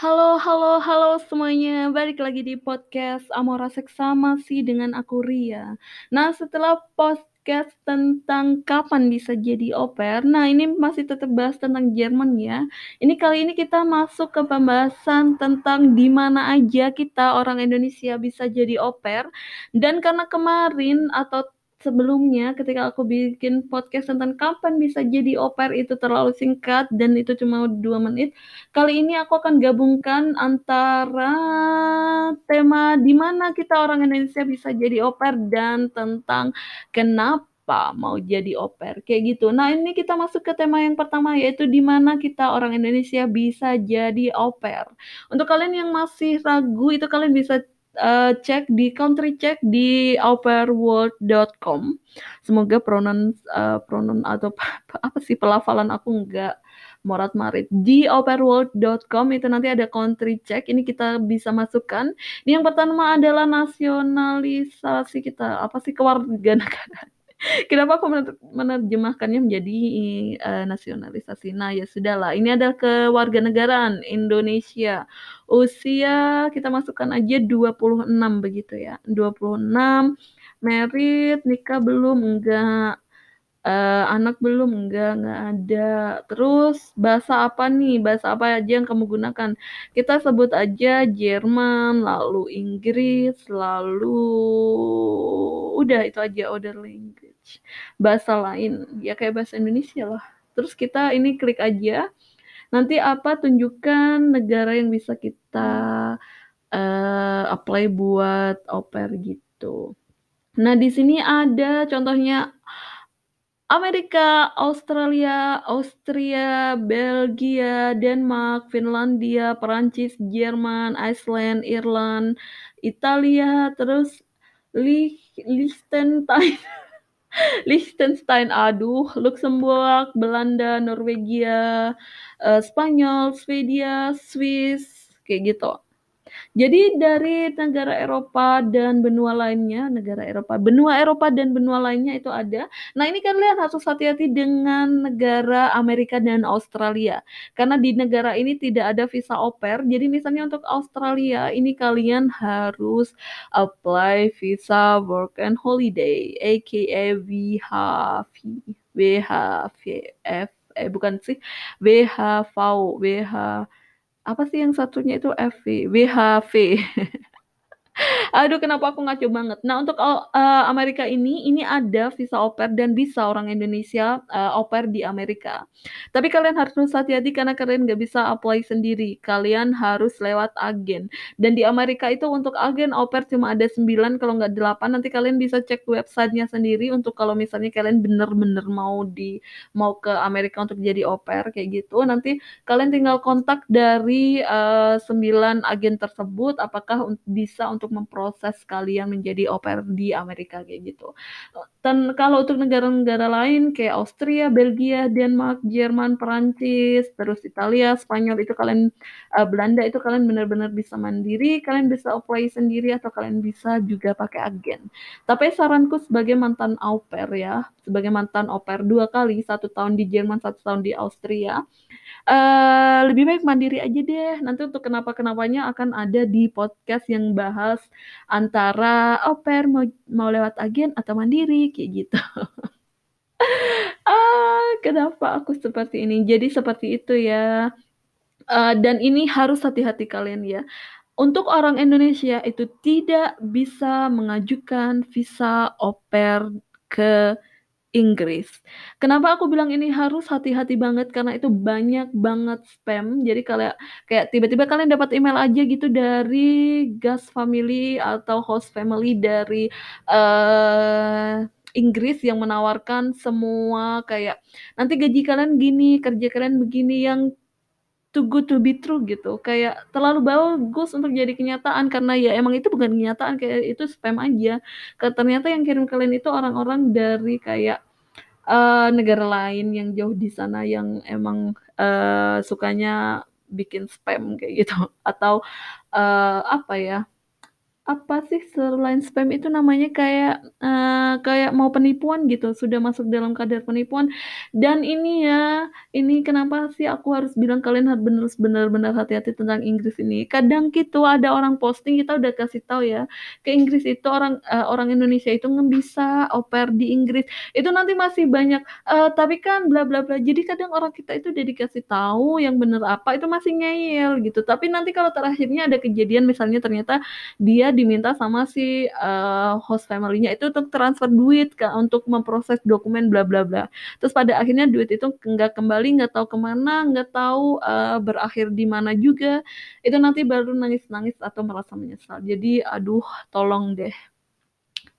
Halo halo halo semuanya, balik lagi di podcast Amora Seksama dengan aku Ria. Nah, setelah podcast tentang kapan bisa jadi pair, nah ini masih tetap bahas tentang Jerman ya. Ini kali ini kita masuk ke pembahasan tentang di mana aja kita orang Indonesia bisa jadi pair. Dan karena kemarin atau sebelumnya ketika aku bikin podcast tentang kapan bisa jadi pair itu terlalu singkat dan itu cuma dua menit. Kali ini aku akan gabungkan antara tema di mana kita orang Indonesia bisa jadi pair dan tentang kenapa mau jadi pair kayak gitu. Nah, ini kita masuk ke tema yang pertama yaitu di mana kita orang Indonesia bisa jadi pair. Untuk kalian yang masih ragu itu kalian bisa uh, cek di country check di aupairworld.com. Semoga pronoun uh, pronoun atau apa sih pelafalan aku enggak morat marit. Di aupairworld.com itu nanti ada country check ini kita bisa masukkan. Ini yang pertama adalah nasionalisasi kita. Apa sih kewarganegaraan Kenapa aku menerjemahkannya menjadi uh, nasionalisasi? Nah, ya sudahlah. Ini adalah kewarganegaraan Indonesia. Usia kita masukkan aja 26 begitu ya. 26 merit, nikah belum enggak. Uh, anak belum enggak enggak ada terus bahasa apa nih bahasa apa aja yang kamu gunakan kita sebut aja Jerman lalu Inggris lalu udah itu aja order language bahasa lain. Ya kayak bahasa Indonesia lah. Terus kita ini klik aja. Nanti apa tunjukkan negara yang bisa kita uh, apply buat pair gitu. Nah di sini ada contohnya Amerika, Australia, Austria, Belgia, Denmark, Finlandia, Perancis, Jerman, Iceland, Irland, Italia, terus Liechtenstein, Liechtenstein, aduh, Luxembourg, Belanda, Norwegia, uh, Spanyol, Swedia, Swiss, kayak gitu. Jadi dari negara Eropa dan benua lainnya, negara Eropa, benua Eropa dan benua lainnya itu ada. Nah ini kan lihat harus hati-hati dengan negara Amerika dan Australia. Karena di negara ini tidak ada visa pair. Jadi misalnya untuk Australia ini kalian harus apply visa work and holiday, aka VHV, VHVF, eh bukan sih, WHV, WH apa sih yang satunya itu FV, WHV. Aduh, kenapa aku ngaco banget. Nah, untuk uh, Amerika ini, ini ada visa pair dan bisa orang Indonesia uh, au pair di Amerika. Tapi kalian harus hati-hati karena kalian nggak bisa apply sendiri. Kalian harus lewat agen. Dan di Amerika itu untuk agen pair cuma ada 9, kalau nggak 8. Nanti kalian bisa cek websitenya sendiri untuk kalau misalnya kalian bener-bener mau di mau ke Amerika untuk jadi pair kayak gitu. Nanti kalian tinggal kontak dari uh, 9 agen tersebut apakah bisa untuk untuk memproses kalian menjadi pair di Amerika kayak gitu. Dan kalau untuk negara-negara lain kayak Austria, Belgia, Denmark, Jerman, Perancis, terus Italia, Spanyol itu kalian uh, Belanda itu kalian benar-benar bisa mandiri, kalian bisa apply sendiri atau kalian bisa juga pakai agen. Tapi saranku sebagai mantan au pair ya, sebagai mantan au pair dua kali, satu tahun di Jerman, satu tahun di Austria, uh, lebih baik mandiri aja deh. Nanti untuk kenapa-kenapanya akan ada di podcast yang bahas antara au pair mau, mau lewat agen atau mandiri kayak gitu. ah, kenapa aku seperti ini? Jadi seperti itu ya. Uh, dan ini harus hati-hati kalian ya. Untuk orang Indonesia itu tidak bisa mengajukan visa pair ke Inggris. Kenapa aku bilang ini harus hati-hati banget karena itu banyak banget spam. Jadi kayak kayak tiba-tiba kalian dapat email aja gitu dari gas family atau host family dari uh, Inggris yang menawarkan semua kayak nanti gaji kalian gini, kerja kalian begini yang too good to be true gitu. Kayak terlalu bagus untuk jadi kenyataan karena ya emang itu bukan kenyataan kayak itu spam aja. Ke ternyata yang kirim kalian itu orang-orang dari kayak uh, negara lain yang jauh di sana yang emang uh, sukanya bikin spam kayak gitu. Atau uh, apa ya apa sih selain spam itu namanya kayak, eee, kayak mau penipuan gitu, sudah masuk dalam kadar penipuan. Dan ini ya, ini kenapa sih aku harus bilang kalian harus bener bener-bener hati-hati tentang Inggris ini. Kadang gitu ada orang posting kita udah kasih tahu ya, ke Inggris itu orang, eee, orang Indonesia itu nggak bisa pair di Inggris, itu nanti masih banyak, eee, tapi kan bla bla bla. Jadi kadang orang kita itu udah dikasih tahu yang bener apa, itu masih ngeyel gitu. Tapi nanti kalau terakhirnya ada kejadian misalnya ternyata dia diminta sama si, eee, host family-nya itu untuk transfer duit Kak, untuk memproses dokumen bla bla bla. Terus pada akhirnya duit itu nggak kembali, nggak tahu ke mana, nggak tahu, eee, berakhir di mana juga, itu nanti baru nangis-nangis atau merasa menyesal. Jadi aduh tolong deh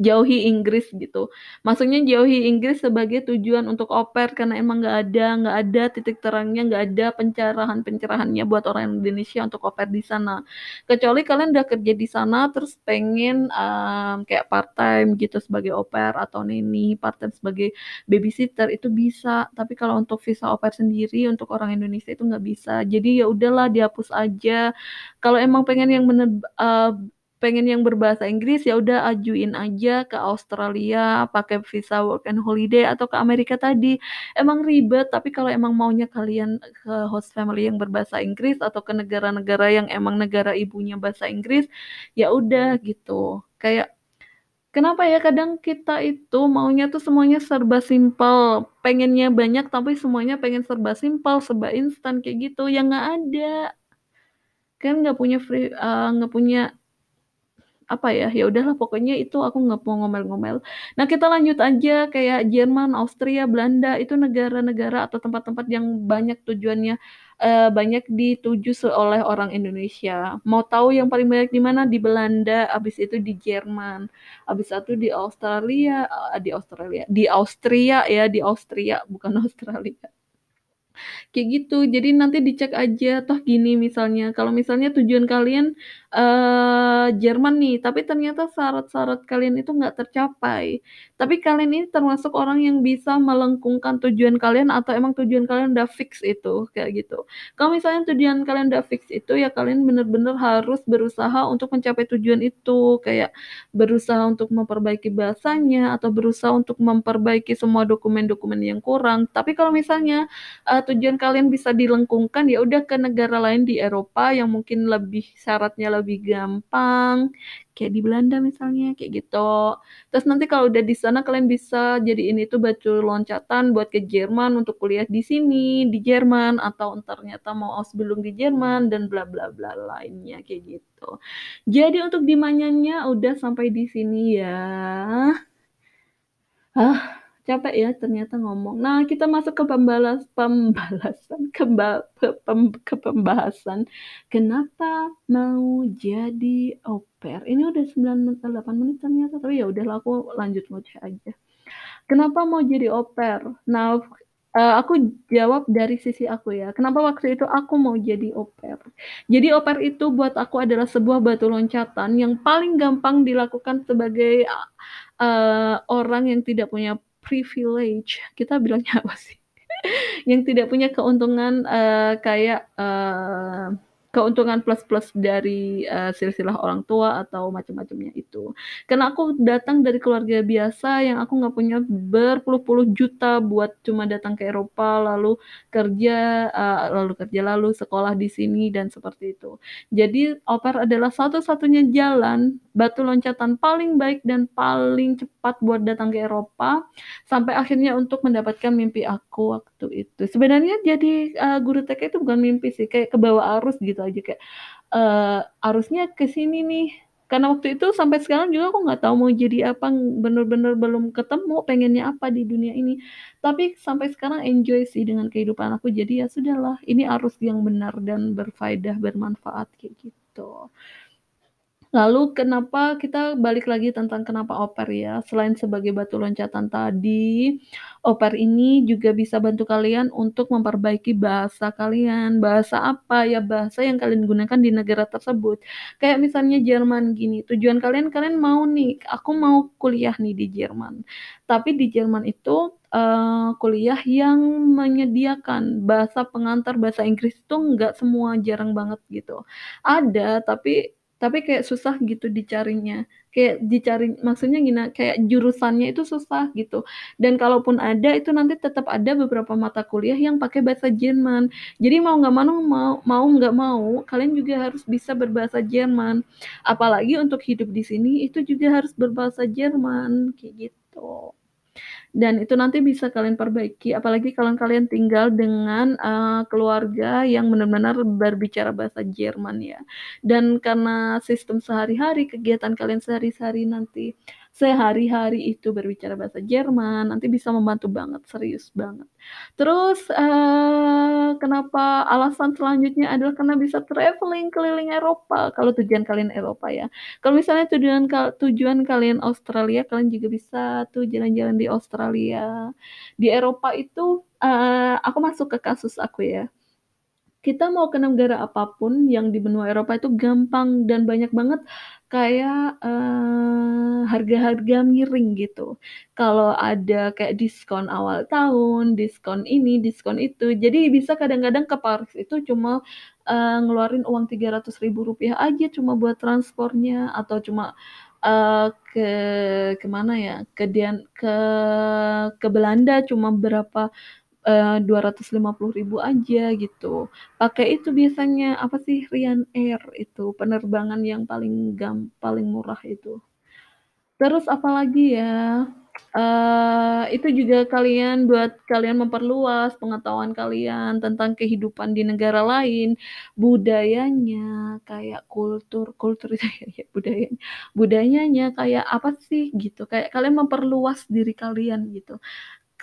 jauhi Inggris gitu. Maksudnya jauhi Inggris sebagai tujuan untuk pair karena emang nggak ada nggak ada titik terangnya, nggak ada pencerahan-pencerahannya buat orang Indonesia untuk pair di sana. Kecuali kalian udah kerja di sana terus pengen, mmm, kayak part-time gitu sebagai pair atau nanny, part-time sebagai babysitter itu bisa. Tapi kalau untuk visa pair sendiri untuk orang Indonesia itu nggak bisa. Jadi ya udahlah dihapus aja. Kalau emang pengen yang bener, eee, pengen yang berbahasa Inggris, ya udah ajuin aja ke Australia pakai visa work and holiday atau ke Amerika tadi. Emang ribet, tapi kalau emang maunya kalian ke host family yang berbahasa Inggris atau ke negara-negara yang emang negara ibunya bahasa Inggris, ya udah gitu. Kayak kenapa ya kadang kita itu maunya tuh semuanya serba simpel, pengennya banyak tapi semuanya pengen serba simpel, serba instan kayak gitu, ya nggak ada. Kan nggak punya free eee, nggak punya apa ya, ya udahlah pokoknya itu aku nggak mau ngomel-ngomel. Nah kita lanjut aja kayak Jerman, Austria, Belanda, itu negara-negara atau tempat-tempat yang banyak tujuannya, eee, banyak dituju oleh orang Indonesia. Mau tahu yang paling banyak di mana? Di Belanda, habis itu di Jerman, habis satu di Australia eee, di Australia, di Austria ya, di Austria bukan Australia. Kayak gitu, jadi nanti dicek aja, toh gini misalnya, kalau misalnya tujuan kalian, eee, Jerman nih, tapi ternyata syarat-syarat kalian itu nggak tercapai, tapi kalian ini termasuk orang yang bisa melengkungkan tujuan kalian atau emang tujuan kalian udah fix itu, kayak gitu. Kalau misalnya tujuan kalian udah fix itu, ya kalian bener-bener harus berusaha untuk mencapai tujuan itu, kayak berusaha untuk memperbaiki bahasanya atau berusaha untuk memperbaiki semua dokumen-dokumen yang kurang. Tapi kalau misalnya, eee, tujuan kalian bisa dilengkungkan, ya udah ke negara lain di Eropa yang mungkin lebih syaratnya lebih gampang, kayak di Belanda misalnya, kayak gitu. Terus nanti kalau udah di sana kalian bisa jadiin itu batu loncatan buat ke Jerman untuk kuliah di sini, di Jerman, atau ternyata mau Ausbildung di Jerman dan bla bla bla lainnya, kayak gitu. Jadi untuk dimanyanya udah sampai di sini ya. Ah, capek ya ternyata ngomong. Nah, kita masuk ke pembalas pembalasan pe pem ke pembahasan, kenapa mau jadi pair. Ini udah 9 menit atau 8 menit ternyata, tapi ya udahlah aku lanjut ngoceh aja. Kenapa mau jadi pair? Nah, eee, aku jawab dari sisi aku ya, kenapa waktu itu aku mau jadi pair. Jadi pair itu buat aku adalah sebuah batu loncatan yang paling gampang dilakukan sebagai, eee, orang yang tidak punya privilege, kita bilangnya apa sih? Yang tidak punya keuntungan, eee, kayak, eee, keuntungan plus-plus dari, eee, silsilah orang tua atau macam-macamnya itu. Karena aku datang dari keluarga biasa yang aku nggak punya berpuluh-puluh juta buat cuma datang ke Eropa, lalu kerja, eee, lalu kerja, lalu sekolah di sini dan seperti itu. Jadi pair adalah satu-satunya jalan, batu loncatan paling baik dan paling cepat buat datang ke Eropa, sampai akhirnya untuk mendapatkan mimpi aku waktu itu. Sebenarnya jadi, eee, guru TK itu bukan mimpi sih, kayak kebawa arus gitu aja kayak, eee, arusnya ke sini nih. Karena waktu itu sampai sekarang juga aku nggak tahu mau jadi apa, bener-bener belum ketemu pengennya apa di dunia ini. Tapi sampai sekarang enjoy sih dengan kehidupan aku, jadi ya sudahlah, ini arus yang benar dan berfaedah, bermanfaat, kayak gitu. Lalu kenapa kita balik lagi tentang kenapa pair ya, selain sebagai batu loncatan tadi, pair ini juga bisa bantu kalian untuk memperbaiki bahasa kalian. Bahasa apa? Ya bahasa yang kalian gunakan di negara tersebut. Kayak misalnya Jerman gini, tujuan kalian, kalian mau nih, aku mau kuliah nih di Jerman. Tapi di Jerman itu, eee, kuliah yang menyediakan bahasa pengantar bahasa Inggris itu nggak semua, jarang banget gitu. Ada, tapi tapi kayak susah gitu dicarinya. Kayak dicari maksudnya gini, kayak jurusannya itu susah gitu. Dan kalaupun ada itu nanti tetap ada beberapa mata kuliah yang pakai bahasa Jerman. Jadi mau nggak mau mau mau nggak mau kalian juga harus bisa berbahasa Jerman. Apalagi untuk hidup di sini itu juga harus berbahasa Jerman kayak gitu dan itu nanti bisa kalian perbaiki apalagi kalau kalian tinggal dengan uh, keluarga yang benar-benar berbicara bahasa Jerman ya. Dan karena sistem sehari-hari kegiatan kalian sehari-hari nanti sehari-hari itu berbicara bahasa Jerman nanti bisa membantu banget serius banget. Terus uh, kenapa alasan selanjutnya adalah karena bisa traveling keliling Eropa? Kalau tujuan kalian Eropa ya. Kalau misalnya tujuan tujuan kalian Australia kalian juga bisa tuh jalan-jalan di Australia. Di Eropa itu uh, aku masuk ke kasus aku ya. Kita mau ke negara apa pun yang di benua Eropa itu gampang dan banyak banget. Kayak uh, harga-harga miring gitu. Kalau ada kayak diskon awal tahun, diskon ini, diskon itu. Jadi bisa kadang-kadang ke Paris itu cuma uh, ngeluarin uang tiga ratus ribu rupiah aja cuma buat transportnya atau cuma uh, ke ke mana ya ke Dian ke ke Belanda cuma berapa dua ratus lima puluh ribu aja gitu. Pakai itu biasanya apa sih Ryanair itu penerbangan yang paling gam paling murah itu. Terus apalagi ya? Uh, itu juga kalian buat kalian memperluas pengetahuan kalian tentang kehidupan di negara lain, budayanya, kayak kultur kultur ya budaya budayanya kayak apa sih gitu, kayak kalian memperluas diri kalian gitu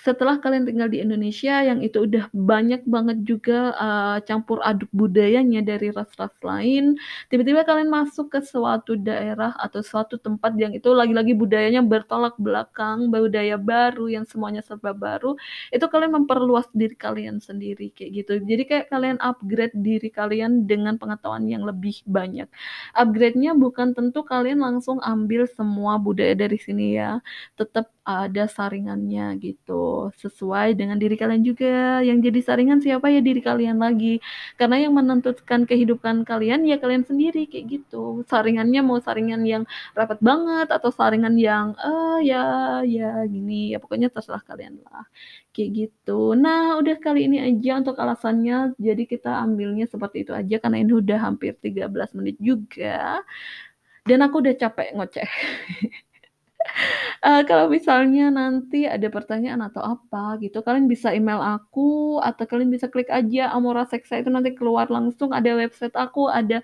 setelah kalian tinggal di Indonesia yang itu udah banyak banget juga uh, campur aduk budayanya dari ras-ras lain, tiba-tiba kalian masuk ke suatu daerah atau suatu tempat yang itu lagi-lagi budayanya bertolak belakang, budaya baru yang semuanya serba baru, itu kalian memperluas diri kalian sendiri kayak gitu. Jadi kayak kalian upgrade diri kalian dengan pengetahuan yang lebih banyak. Upgrade-nya bukan tentu kalian langsung ambil semua budaya dari sini ya, tetap ada saringannya sesuai dengan diri kalian juga. Yang jadi saringan siapa ya diri kalian lagi. Karena yang menentukan kehidupan kalian ya kalian sendiri kayak gitu. Saringannya mau saringan yang rapat banget atau saringan yang eh ya ya gini. Ya pokoknya terserah kalian lah. Kayak gitu. Nah udah kali ini aja untuk alasannya. Jadi kita ambilnya seperti itu aja karena ini udah hampir 13 menit juga. Dan aku udah capek ngoceh uh, kalau misalnya nanti ada pertanyaan atau apa gitu, kalian bisa email aku atau kalian bisa klik aja Amora Seksa itu nanti keluar langsung. Ada website aku, ada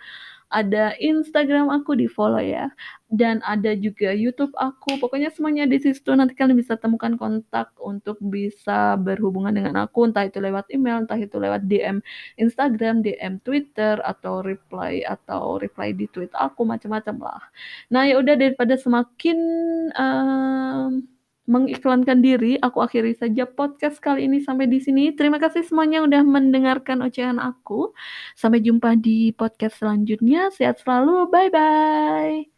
ada Instagram aku di follow ya. Dan ada juga YouTube aku. Pokoknya semuanya di situ. Nanti kalian bisa temukan kontak untuk bisa berhubungan dengan aku. Entah itu lewat email entah itu lewat DM Instagram DM Twitter atau reply atau reply di tweet aku macam-macam lah. Nah ya udah daripada semakin um, mengiklankan diri, aku akhiri saja podcast kali ini sampai di sini. Terima kasih semuanya udah mendengarkan ocehan aku. Sampai jumpa di podcast selanjutnya. Sehat selalu. Bye bye.